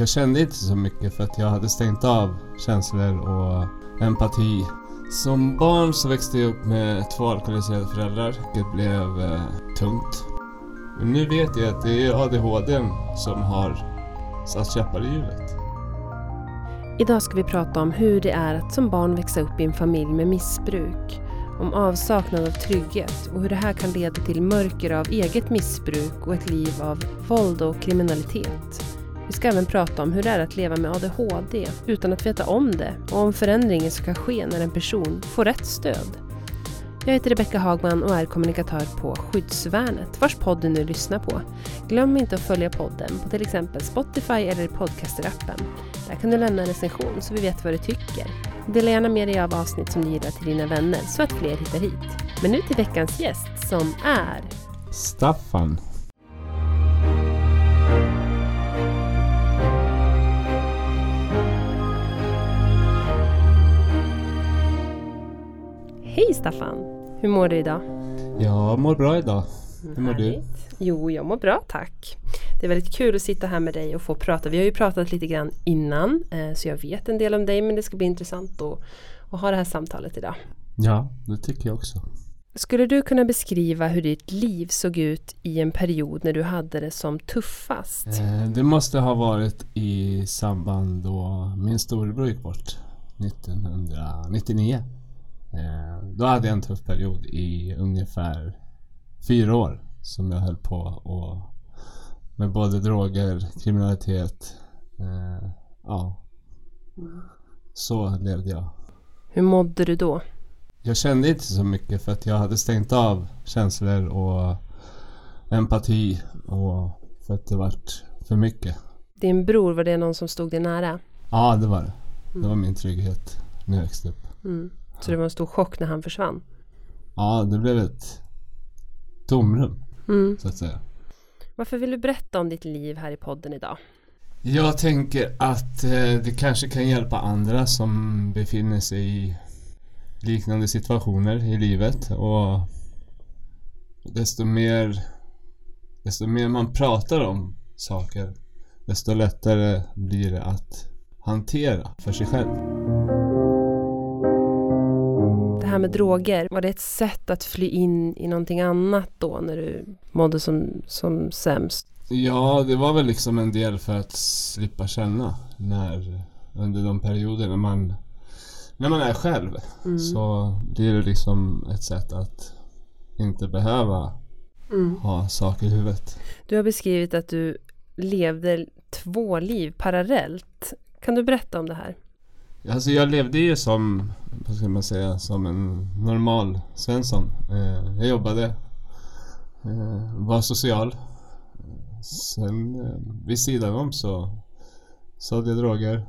Jag kände inte så mycket för att jag hade stängt av känslor och empati. Som barn så växte jag upp med två alkoholiserade föräldrar. vilket blev eh, tungt. Men nu vet jag att det är ADHD som har satt käppar i hjulet. Idag ska vi prata om hur det är att som barn växa upp i en familj med missbruk. Om avsaknad av trygghet och hur det här kan leda till mörker av eget missbruk och ett liv av våld och kriminalitet. Vi ska även prata om hur det är att leva med ADHD utan att veta om det och om förändringen som kan ske när en person får rätt stöd. Jag heter Rebecka Hagman och är kommunikatör på Skyddsvärnet, vars podd du nu lyssnar på. Glöm inte att följa podden på till exempel Spotify eller Podcaster-appen. Där kan du lämna en recension så vi vet vad du tycker. Dela gärna med dig av avsnitt som du gillar till dina vänner så att fler hittar hit. Men nu till veckans gäst som är Staffan. Hej Staffan! Hur mår du idag? Jag mår bra idag. Hur mår du? Härligt. Jo, jag mår bra tack. Det är väldigt kul att sitta här med dig och få prata. Vi har ju pratat lite grann innan eh, så jag vet en del om dig men det ska bli intressant att, att ha det här samtalet idag. Ja, det tycker jag också. Skulle du kunna beskriva hur ditt liv såg ut i en period när du hade det som tuffast? Eh, Det måste ha varit i samband då min storebror gick bort 1999. Eh, Då hade jag en tuff period i ungefär fyra år som jag höll på och med både droger, kriminalitet. Eh, ja. Så levde jag. Hur mådde du då? Jag kände inte så mycket för att jag hade stängt av känslor och empati och för att det vart för mycket. Din bror, var det någon som stod dig nära? Ja, det var det. Det var min trygghet när jag växte upp. Mm. Så det var en stor chock när han försvann? Ja, det blev ett tomrum Mm. så att säga. Varför vill du berätta om ditt liv här i podden idag? Jag tänker att eh, det kanske kan hjälpa andra som befinner sig i liknande situationer i livet och desto mer desto mer man pratar om saker desto lättare blir det att hantera för sig själv. Det här med droger, var det ett sätt att fly in i någonting annat då när du mådde som, som sämst? Ja, det var väl liksom en del för att slippa känna när under de perioder när man när man är själv Mm. så blir det liksom ett sätt att inte behöva Mm. ha saker i huvudet. Du har beskrivit att du levde två liv parallellt. Kan du berätta om det här? Alltså jag levde ju som, vad ska man säga, som en normal Svensson. Eh, jag jobbade, eh, var social. Sen eh, vid sidan om så sålde jag droger,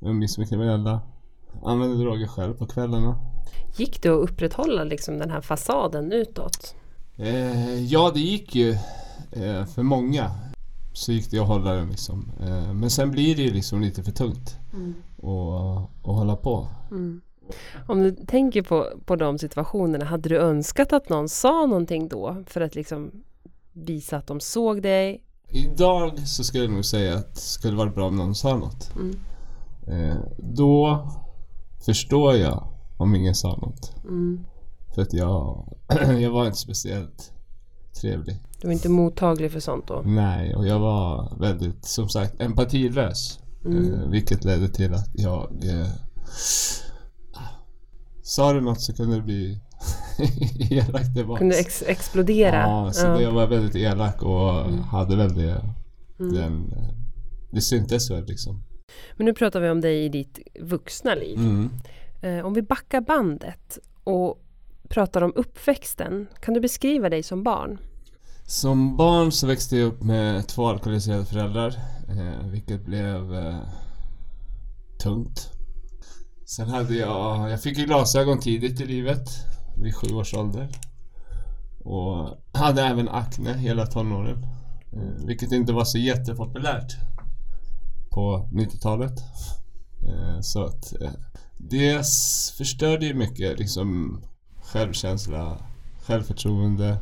umgicks med kriminella, använde droger själv på kvällarna. Gick det att upprätthålla liksom den här fasaden utåt? Ja, det gick ju för många. Så gick det att hålla den liksom. Men sen blir det ju liksom lite för tungt att att hålla på. Om du tänker på, på de situationerna, hade du önskat att någon sa någonting då för att liksom visa att de såg dig? Idag så skulle jag nog säga att det skulle vara bra om någon sa något. Mm. Eh, då förstår jag om ingen sa något. Mm. För att jag, jag var inte speciellt trevlig. Du var inte mottaglig för sånt då? Nej, och jag var väldigt, som sagt, empatilös. Mm. Eh, vilket ledde till att jag eh, Sa du något så kunde det bli elakt tillbaks. Kunde ex- explodera? Ja, så det, jag var väldigt elak och Mm. hade väl det, den, eh, det syntes väl liksom. Men nu pratar vi om dig i ditt vuxna liv. Mm. Eh, om vi backar bandet och pratar om uppväxten. Kan du beskriva dig som barn? Som barn så växte jag upp med två alkoholiserade föräldrar, eh, vilket blev eh, tungt. Sen hade jag, jag fick ju glasögon tidigt i livet, vid sju års ålder. Och hade även akne hela tonåren, eh, vilket inte var så jättepopulärt på 90-talet. Eh, så att eh, det förstörde ju mycket liksom självkänsla, självförtroende.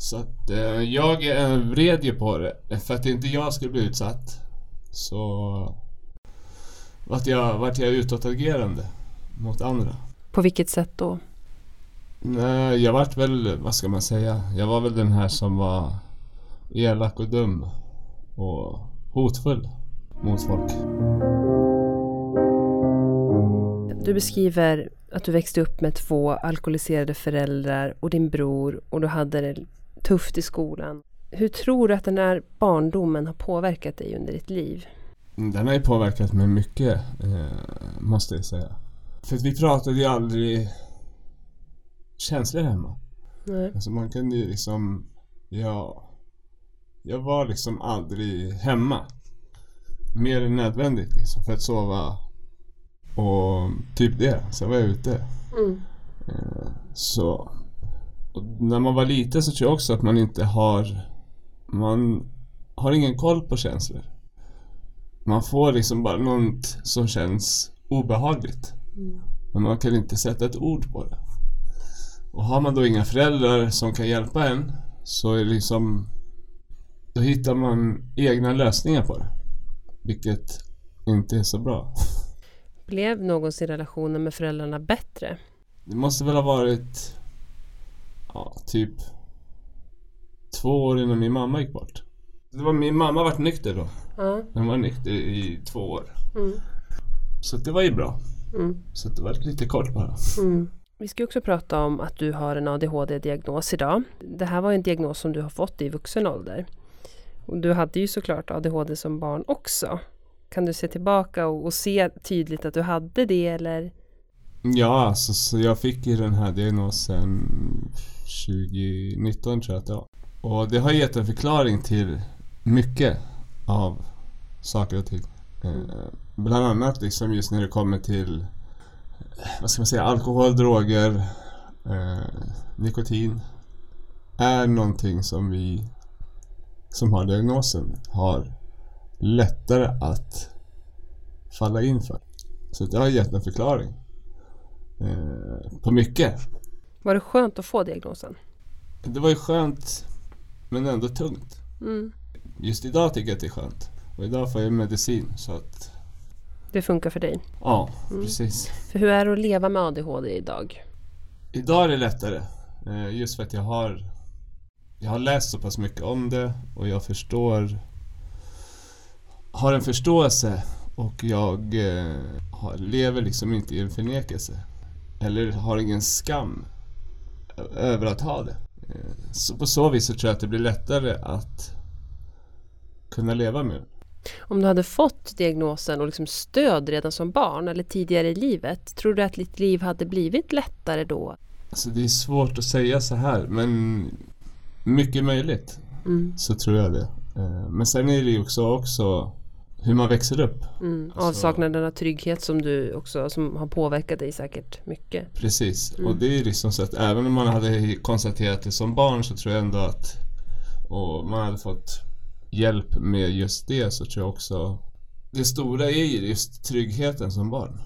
Så att eh, jag eh, vred ju på det för att inte jag skulle bli utsatt så vart jag, vart jag utåtagerande mot andra. På vilket sätt då? Nej, jag vart väl, vad ska man säga, jag var väl den här som var elak och dum och hotfull mot folk. Du beskriver att du växte upp med två alkoholiserade föräldrar och din bror och du hade det tufft i skolan. Hur tror du att den här barndomen har påverkat dig under ditt liv? Den har ju påverkat mig mycket, eh, måste jag säga. För vi pratade ju aldrig känslor hemma. Nej. Alltså man kunde ju liksom, ja, jag var liksom aldrig hemma. Mer än nödvändigt liksom för att sova och typ det. Sen var jag ute. Mm. Eh, Så och när man var liten så tror jag också att man inte har Man har ingen koll på känslor. Man får liksom bara något som känns obehagligt. Mm. Men man kan inte sätta ett ord på det. Och har man då inga föräldrar som kan hjälpa en så är det liksom Då hittar man egna lösningar på det. Vilket inte är så bra. Blev någonsin relationen med föräldrarna bättre? Det måste väl ha varit Ja, typ Två år innan min mamma gick bort. Det var min mamma vart nykter då. Ja. Hon var nykter i två år. Mm. Så det var ju bra. Mm. Så det var lite kort bara. Mm. Vi ska också prata om att du har en ADHD-diagnos idag. Det här var en diagnos som du har fått i vuxen ålder. Och du hade ju såklart ADHD som barn också. Kan du se tillbaka och, och se tydligt att du hade det eller? Ja, alltså, så jag fick ju den här diagnosen 2019 tror jag att det var. Och det har gett en förklaring till mycket av saker och ting. Eh, bland annat liksom just när det kommer till eh, vad ska man säga, alkohol, droger, eh, nikotin. Är någonting som vi som har diagnosen har lättare att falla in för. Så det har gett en förklaring eh, på mycket. Var det skönt att få diagnosen? Det var ju skönt men ändå tungt. Mm. Just idag tycker jag att det är skönt. Och idag får jag medicin så att Det funkar för dig. ja, Mm. precis. För hur är det att leva med ADHD idag? Idag är det lättare. Eh, just för att jag har Jag har läst så pass mycket om det och jag förstår Har en förståelse och jag eh, lever liksom inte i en förnekelse. Eller har ingen skam över att ha det. Så på så vis så tror jag att det blir lättare att kunna leva med det. Om du hade fått diagnosen och liksom stöd redan som barn eller tidigare i livet, tror du att ditt liv hade blivit lättare då? Alltså det är svårt att säga så här men mycket möjligt Mm. så tror jag det. Eh, Men sen är det ju också, också hur man växer upp. Mm. Alltså- Avsaknaden av trygghet som du också som har påverkat dig säkert mycket. Precis. Mm. Och det är liksom så att även om man hade konstaterat det som barn så tror jag ändå att och man hade fått hjälp med just det så tror jag också det stora är ju just tryggheten som barn.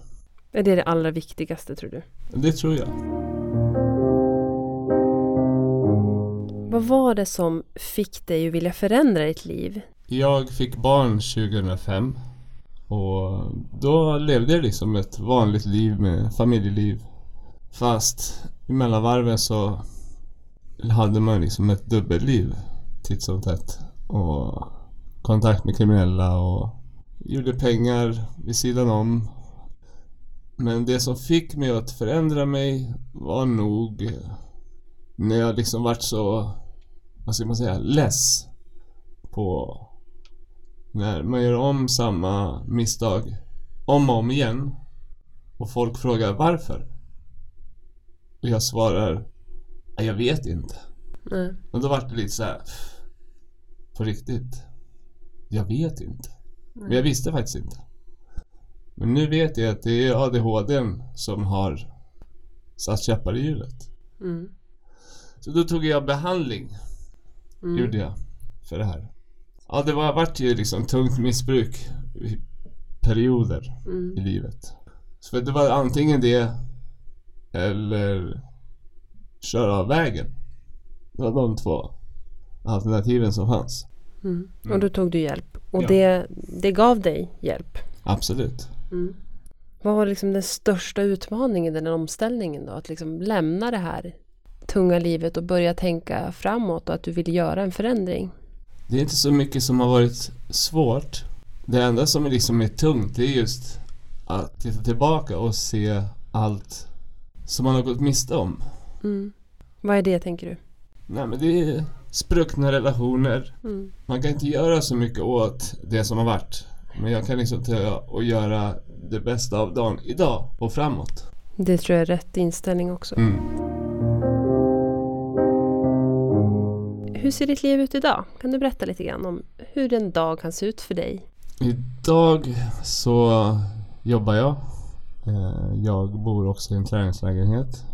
Är det det allra viktigaste tror du? Det tror jag. Vad var det som fick dig att vilja förändra ditt liv? Jag fick barn 2005 och då levde jag liksom ett vanligt liv med familjeliv. Fast i mellanvarven så hade man liksom ett dubbelliv titt som tätt. Och kontakt med kriminella och gjorde pengar vid sidan om. Men det som fick mig att förändra mig var nog när jag liksom vart så, vad ska man säga, less på när man gör om samma misstag om och om igen och folk frågar varför. Och jag svarar "Nej, jag vet inte. Nej. Och då vart det lite så här på riktigt. Jag vet inte. Men jag visste faktiskt inte. Men nu vet jag att det är ADHDn som har satt käppar i hjulet. Mm. Så då tog jag behandling Mm. gjorde jag för det här. Ja, det var, vart ju liksom tungt missbruk i perioder Mm. i livet. Så det var antingen det eller köra av vägen. Det var de två alternativen som fanns. Mm. Och då tog du hjälp. Och Ja. det, det gav dig hjälp. Absolut. Vad var liksom den största utmaningen i den omställningen då? Att liksom lämna det här tunga livet och börja tänka framåt och att du ville göra en förändring. Det är inte så mycket som har varit svårt. Det enda som är liksom är tungt det är just att titta tillbaka och se allt som man har gått miste om. Mm. Vad är det tänker du? Nej men det är spruckna relationer. Mm. Man kan inte göra så mycket åt det som har varit. Men jag kan liksom ta och göra det bästa av dagen idag och framåt. Det tror jag är rätt inställning också. Mm. Hur ser ditt liv ut idag? Kan du berätta lite grann om hur en dag kan se ut för dig? Idag så jobbar jag. Eh, Jag bor också i en träningslägenhet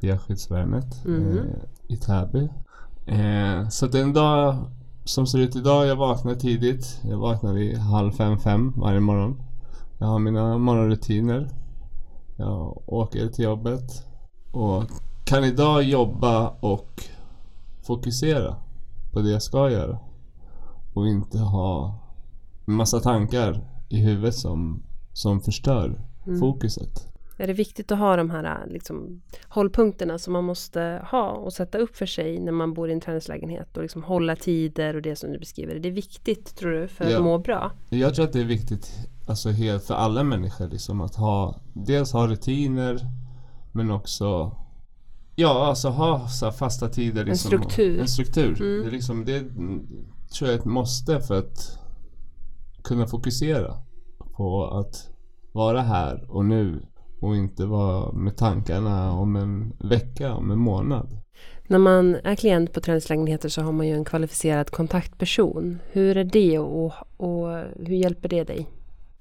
via skyddsvärnet eh, i Täby. Eh, Så det är en dag som ser ut idag. Jag vaknar tidigt. Jag vaknar vid halv fem, fem varje morgon. Jag har mina morgonrutiner. Jag åker till jobbet och kan idag jobba och fokusera på det jag ska göra. Och inte ha massa tankar i huvudet som, som förstör fokuset. Är det viktigt att ha de här liksom, hållpunkterna som man måste ha och sätta upp för sig när man bor i en träningslägenhet och liksom hålla tider och det som du beskriver? Är det viktigt tror du för Ja. att må bra? Jag tror att det är viktigt alltså helt för alla människor liksom att ha dels ha rutiner men också Ja, alltså ha så fasta tider. Liksom, struktur. En struktur. Mm. Det, är liksom, det tror jag är ett måste för att kunna fokusera på att vara här och nu och inte vara med tankarna om en vecka, om en månad. När man är klient på träningslägenheter så har man ju en kvalificerad kontaktperson. Hur är det och, och hur hjälper det dig?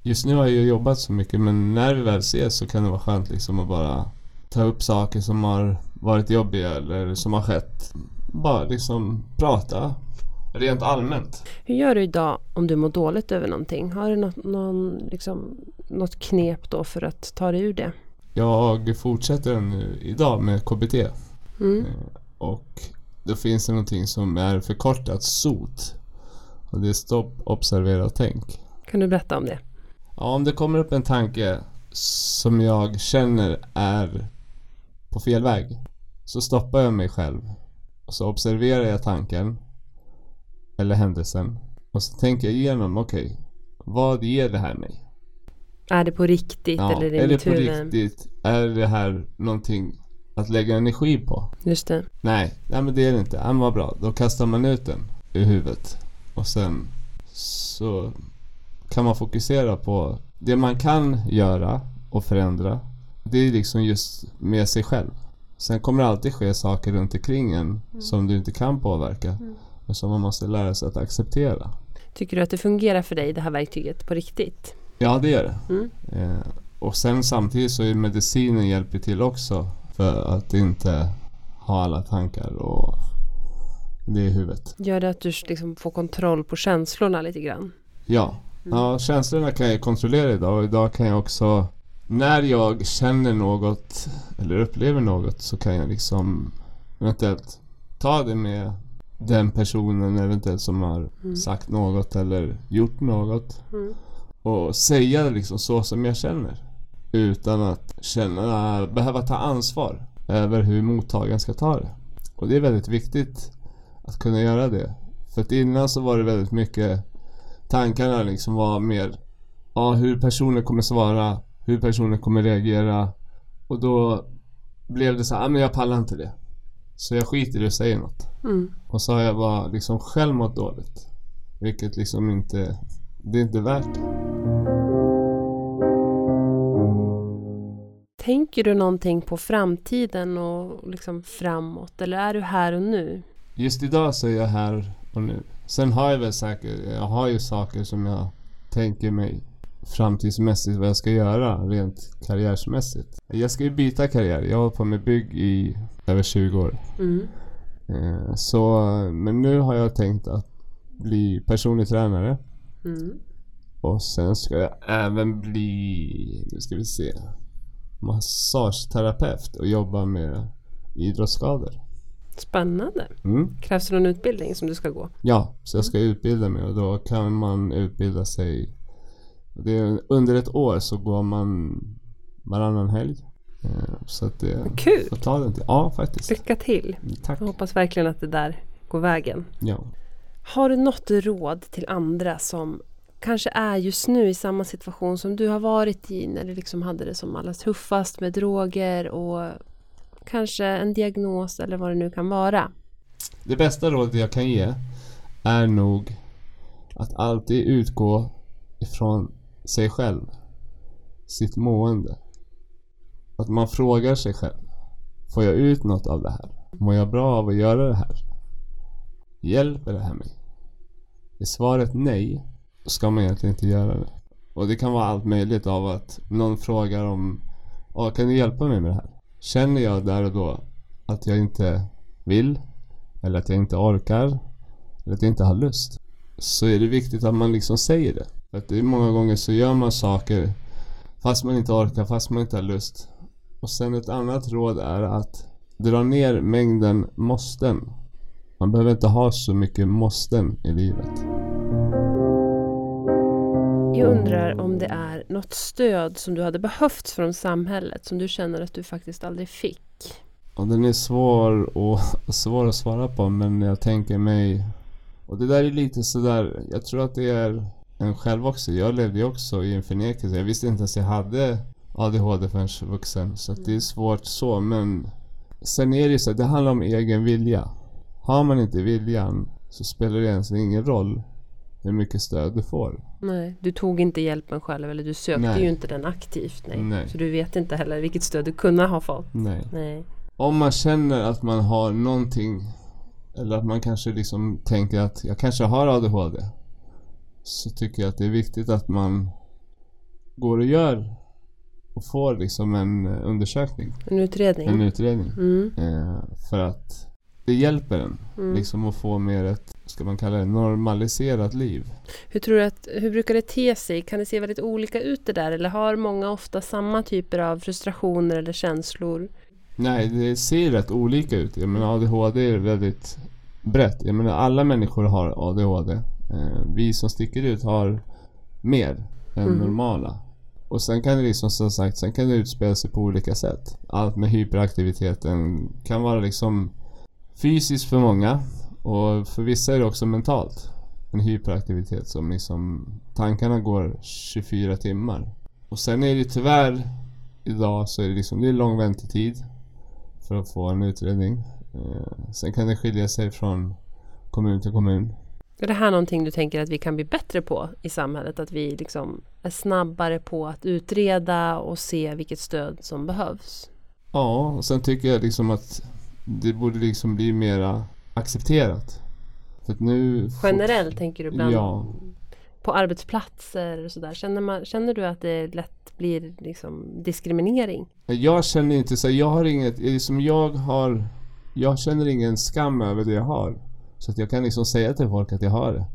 Just nu har jag jobbat så mycket men när vi väl ses så kan det vara skönt liksom att bara ta upp saker som har varit jobbiga eller som har skett. Bara liksom prata rent allmänt. Hur gör du idag om du mår dåligt över någonting? Har du något, någon, liksom, något knep då för att ta dig ur det? Jag fortsätter nu idag med KBT Mm. och då finns det någonting som är förkortat SOT. Och det är stopp, observera och tänk. Kan du berätta om det? Ja, om det kommer upp en tanke som jag känner är på fel väg så stoppar jag mig själv och så observerar jag tanken eller händelsen och så tänker jag igenom, okej, vad ger det här mig? Är det på riktigt Ja, eller är det är det på riktigt? Är det här någonting att lägga energi på? Just det. Nej, nej men det är det inte. Ja, vad bra. Då kastar man ut den ur huvudet. Och sen så kan man fokusera på det man kan göra och förändra. Det är liksom just med sig själv. Sen kommer det alltid ske saker runt omkring en som du inte kan påverka. Och som man måste lära sig att acceptera. Tycker du att det fungerar för dig det här verktyget på riktigt? Ja, det gör det. Mm. Eh, och sen samtidigt så är medicinen hjälper till också. För att inte ha alla tankar och det i huvudet. Gör det att du liksom får kontroll på känslorna lite grann? Ja. ja, känslorna kan jag kontrollera idag och idag kan jag också när jag känner något eller upplever något så kan jag liksom eventuellt ta det med den personen eventuellt som har sagt något eller gjort något Mm. och säga det liksom så som jag känner utan att känna, behöva ta ansvar över hur mottagaren ska ta det. Och det är väldigt viktigt att kunna göra det. För att innan så var det väldigt mycket tankarna liksom var mer ja, hur personen kommer svara, hur personen kommer reagera och då blev det så här, ah, men jag pallar inte det. Så jag skiter i att säga något. Mm. Och så har jag bara liksom själv mått dåligt. Vilket liksom inte, det är inte värt det. Tänker du någonting på framtiden och liksom framåt eller är du här och nu? Just idag så är jag här och nu. Sen har jag väl säkert, jag har ju saker som jag tänker mig framtidsmässigt vad jag ska göra rent karriärsmässigt. Jag ska ju byta karriär. Jag har hållit på med bygg i över 20 år. Mm. Eh, Så, men nu har jag tänkt att bli personlig tränare. Mm. Och sen ska jag även bli, nu ska vi se, massageterapeut och jobba med idrottsskador. Spännande. Mm. Krävs det någon utbildning som du ska gå? Ja, så jag ska utbilda mig och då kan man utbilda sig. Det under ett år så går man varannan helg. Eh, Så att det Kul! får ta den till. Ja, faktiskt. Lycka till! Tack. Jag hoppas verkligen att det där går vägen. Ja. Har du något råd till andra som kanske är just nu i samma situation som du har varit i när du liksom hade det som allra tuffast med droger och kanske en diagnos eller vad det nu kan vara? Det bästa rådet jag kan ge är nog att alltid utgå ifrån sig själv. Sitt mående. Att man frågar sig själv. Får jag ut något av det här? Mår jag bra av att göra det här? Hjälper det här mig? Är svaret nej, då ska man egentligen inte göra det. Och det kan vara allt möjligt av att någon frågar om "Ja, kan du hjälpa mig med det här? Känner jag där och då att jag inte vill eller att jag inte orkar eller att jag inte har lust så är det viktigt att man liksom säger det. Att det är många gånger så gör man saker fast man inte orkar, fast man inte har lust. Och sen ett annat råd är att dra ner mängden måsten. Man behöver inte ha så mycket måsten i livet. Jag undrar om det är något stöd som du hade behövt från samhället som du känner att du faktiskt aldrig fick? Och den är svår, och, svår att svara på men jag tänker mig Och det där är lite sådär Jag tror att det är en själv också. Jag levde ju också i en förnekelse. Jag visste inte ens jag hade ADHD förrän vuxen. Så det är svårt så men Sen är det ju så att det handlar om egen vilja. Har man inte viljan så spelar det egentligen ingen roll hur mycket stöd du får. Nej, du tog inte hjälpen själv eller du sökte Nej. ju inte den aktivt. Nej. Nej. Så du vet inte heller vilket stöd du kunde ha fått. Nej. Nej. Om man känner att man har någonting eller att man kanske liksom tänker att jag kanske har ADHD så tycker jag att det är viktigt att man går och gör och får liksom en eh, undersökning, En utredning. en utredning. Mm. Eh, för att det hjälper en Mm. liksom att få mer ett, ska man kalla det, normaliserat liv. Hur, tror du att, hur brukar det te sig? Kan det se väldigt olika ut det där? Eller har många ofta samma typer av frustrationer eller känslor? Nej, det ser rätt olika ut. Jag menar ADHD är väldigt brett. Jag menar alla människor har ADHD. Eh, vi som sticker ut har mer än Mm. normala. Och sen kan det liksom som sagt, sen kan det utspela sig på olika sätt. Allt med hyperaktiviteten kan vara liksom fysiskt för många och för vissa är det också mentalt. En hyperaktivitet som liksom tankarna går 24 timmar. Och sen är det tyvärr idag så är det liksom, det är lång väntetid för att få en utredning. Eh, sen kan det skilja sig från kommun till kommun. Är det här någonting du tänker att vi kan bli bättre på i samhället? Att vi liksom är snabbare på att utreda och se vilket stöd som behövs? Ja, och sen tycker jag liksom att det borde liksom bli mera accepterat. För att nu... Generellt tänker du bland Ja. på arbetsplatser och sådär. Känner, man, känner du att det lätt blir liksom diskriminering? Jag känner inte så, jag har inget, liksom jag har, jag känner ingen skam över det jag har. Så att jag kan liksom säga till folk att jag har det.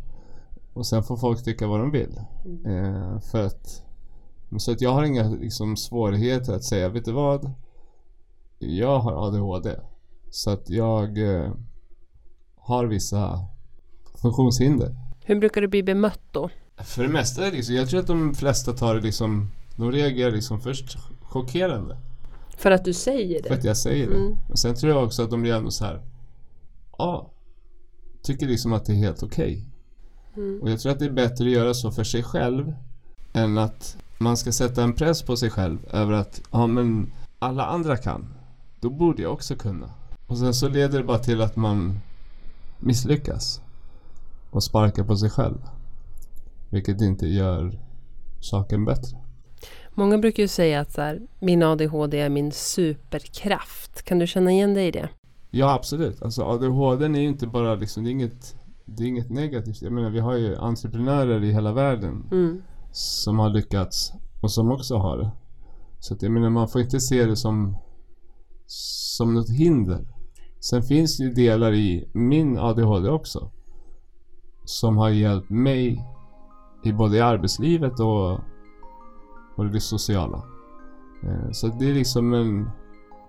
Och sen får folk tycka vad de vill. Eh, för att, så att jag har inga liksom svårigheter att säga, vet du vad? Jag har ADHD. Så att jag eh, har vissa funktionshinder. Hur brukar du bli bemött då? För det mesta är det liksom, jag tror att de flesta tar det liksom, de reagerar liksom först chockerande. För att du säger För det? att jag säger det. Mm. Och sen tror jag också att de blir ändå så här. Ja. Tycker liksom att det är helt okej. Mm. Och jag tror att det är bättre att göra så för sig själv. Än att man ska sätta en press på sig själv över att ja men alla andra kan. Då borde jag också kunna. Och sen så leder det bara till att man misslyckas. Och sparkar på sig själv. Vilket inte gör saken bättre. Många brukar ju säga att så här, min ADHD är min superkraft. Kan du känna igen dig i det? Ja absolut. Alltså ADHD är ju inte bara liksom, det är inget, det är inget negativt. Jag menar vi har ju entreprenörer i hela världen Mm. som har lyckats och som också har det. Så att jag menar man får inte se det som, som något hinder. Sen finns det ju delar i min ADHD också. Som har hjälpt mig i både i arbetslivet och, och det sociala. Eh, Så det är liksom en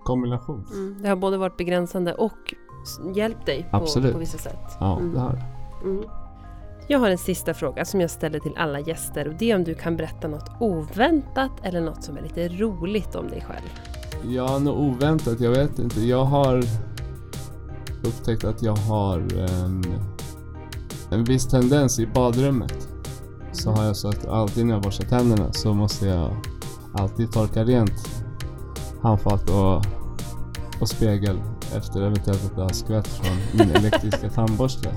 kombination. Mm. Det har både varit begränsande och hjälpt dig på, på vissa sätt. Ja, Mm. det har. Mm. Jag har en sista fråga som jag ställer till alla gäster och det är om du kan berätta något oväntat eller något som är lite roligt om dig själv. Ja, något oväntat. Jag vet inte. Jag har upptäckt att jag har en, en viss tendens i badrummet. Så har jag så att alltid när jag borstar tänderna så måste jag alltid torka rent handfat och, och spegel efter eventuellt att det har skvätt från min elektriska tandborste.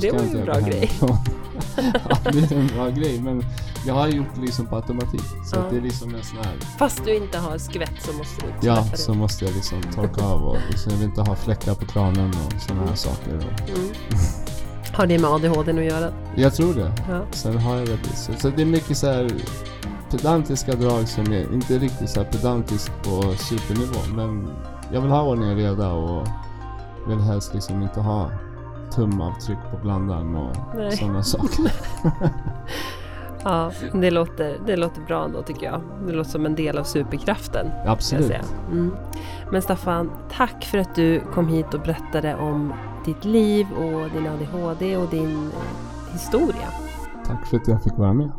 Det var inte ju en bra grej. ja, det är en bra grej men jag har gjort det liksom på automatik. Så Ja. det är liksom en sån här Fast du inte har skvätt så måste du Ja, det. så måste jag liksom torka av och liksom, jag vill inte ha fläckar på kranen och sådana här saker. Och Mm. Har det med ADHD att göra? jag tror det. Ja. Sen har jag det. Så, så det är mycket så här pedantiska drag som är inte riktigt så pedantisk på supernivå. Men jag vill ha ordning och reda och vill helst liksom inte ha tumavtryck på blandaren och sådana saker. Ja, det låter, det låter bra ändå tycker jag. Det låter som en del av superkraften. Absolut. Mm. Men Staffan, tack för att du kom hit och berättade om ditt liv och din ADHD och din eh, historia. Tack för att jag fick vara med.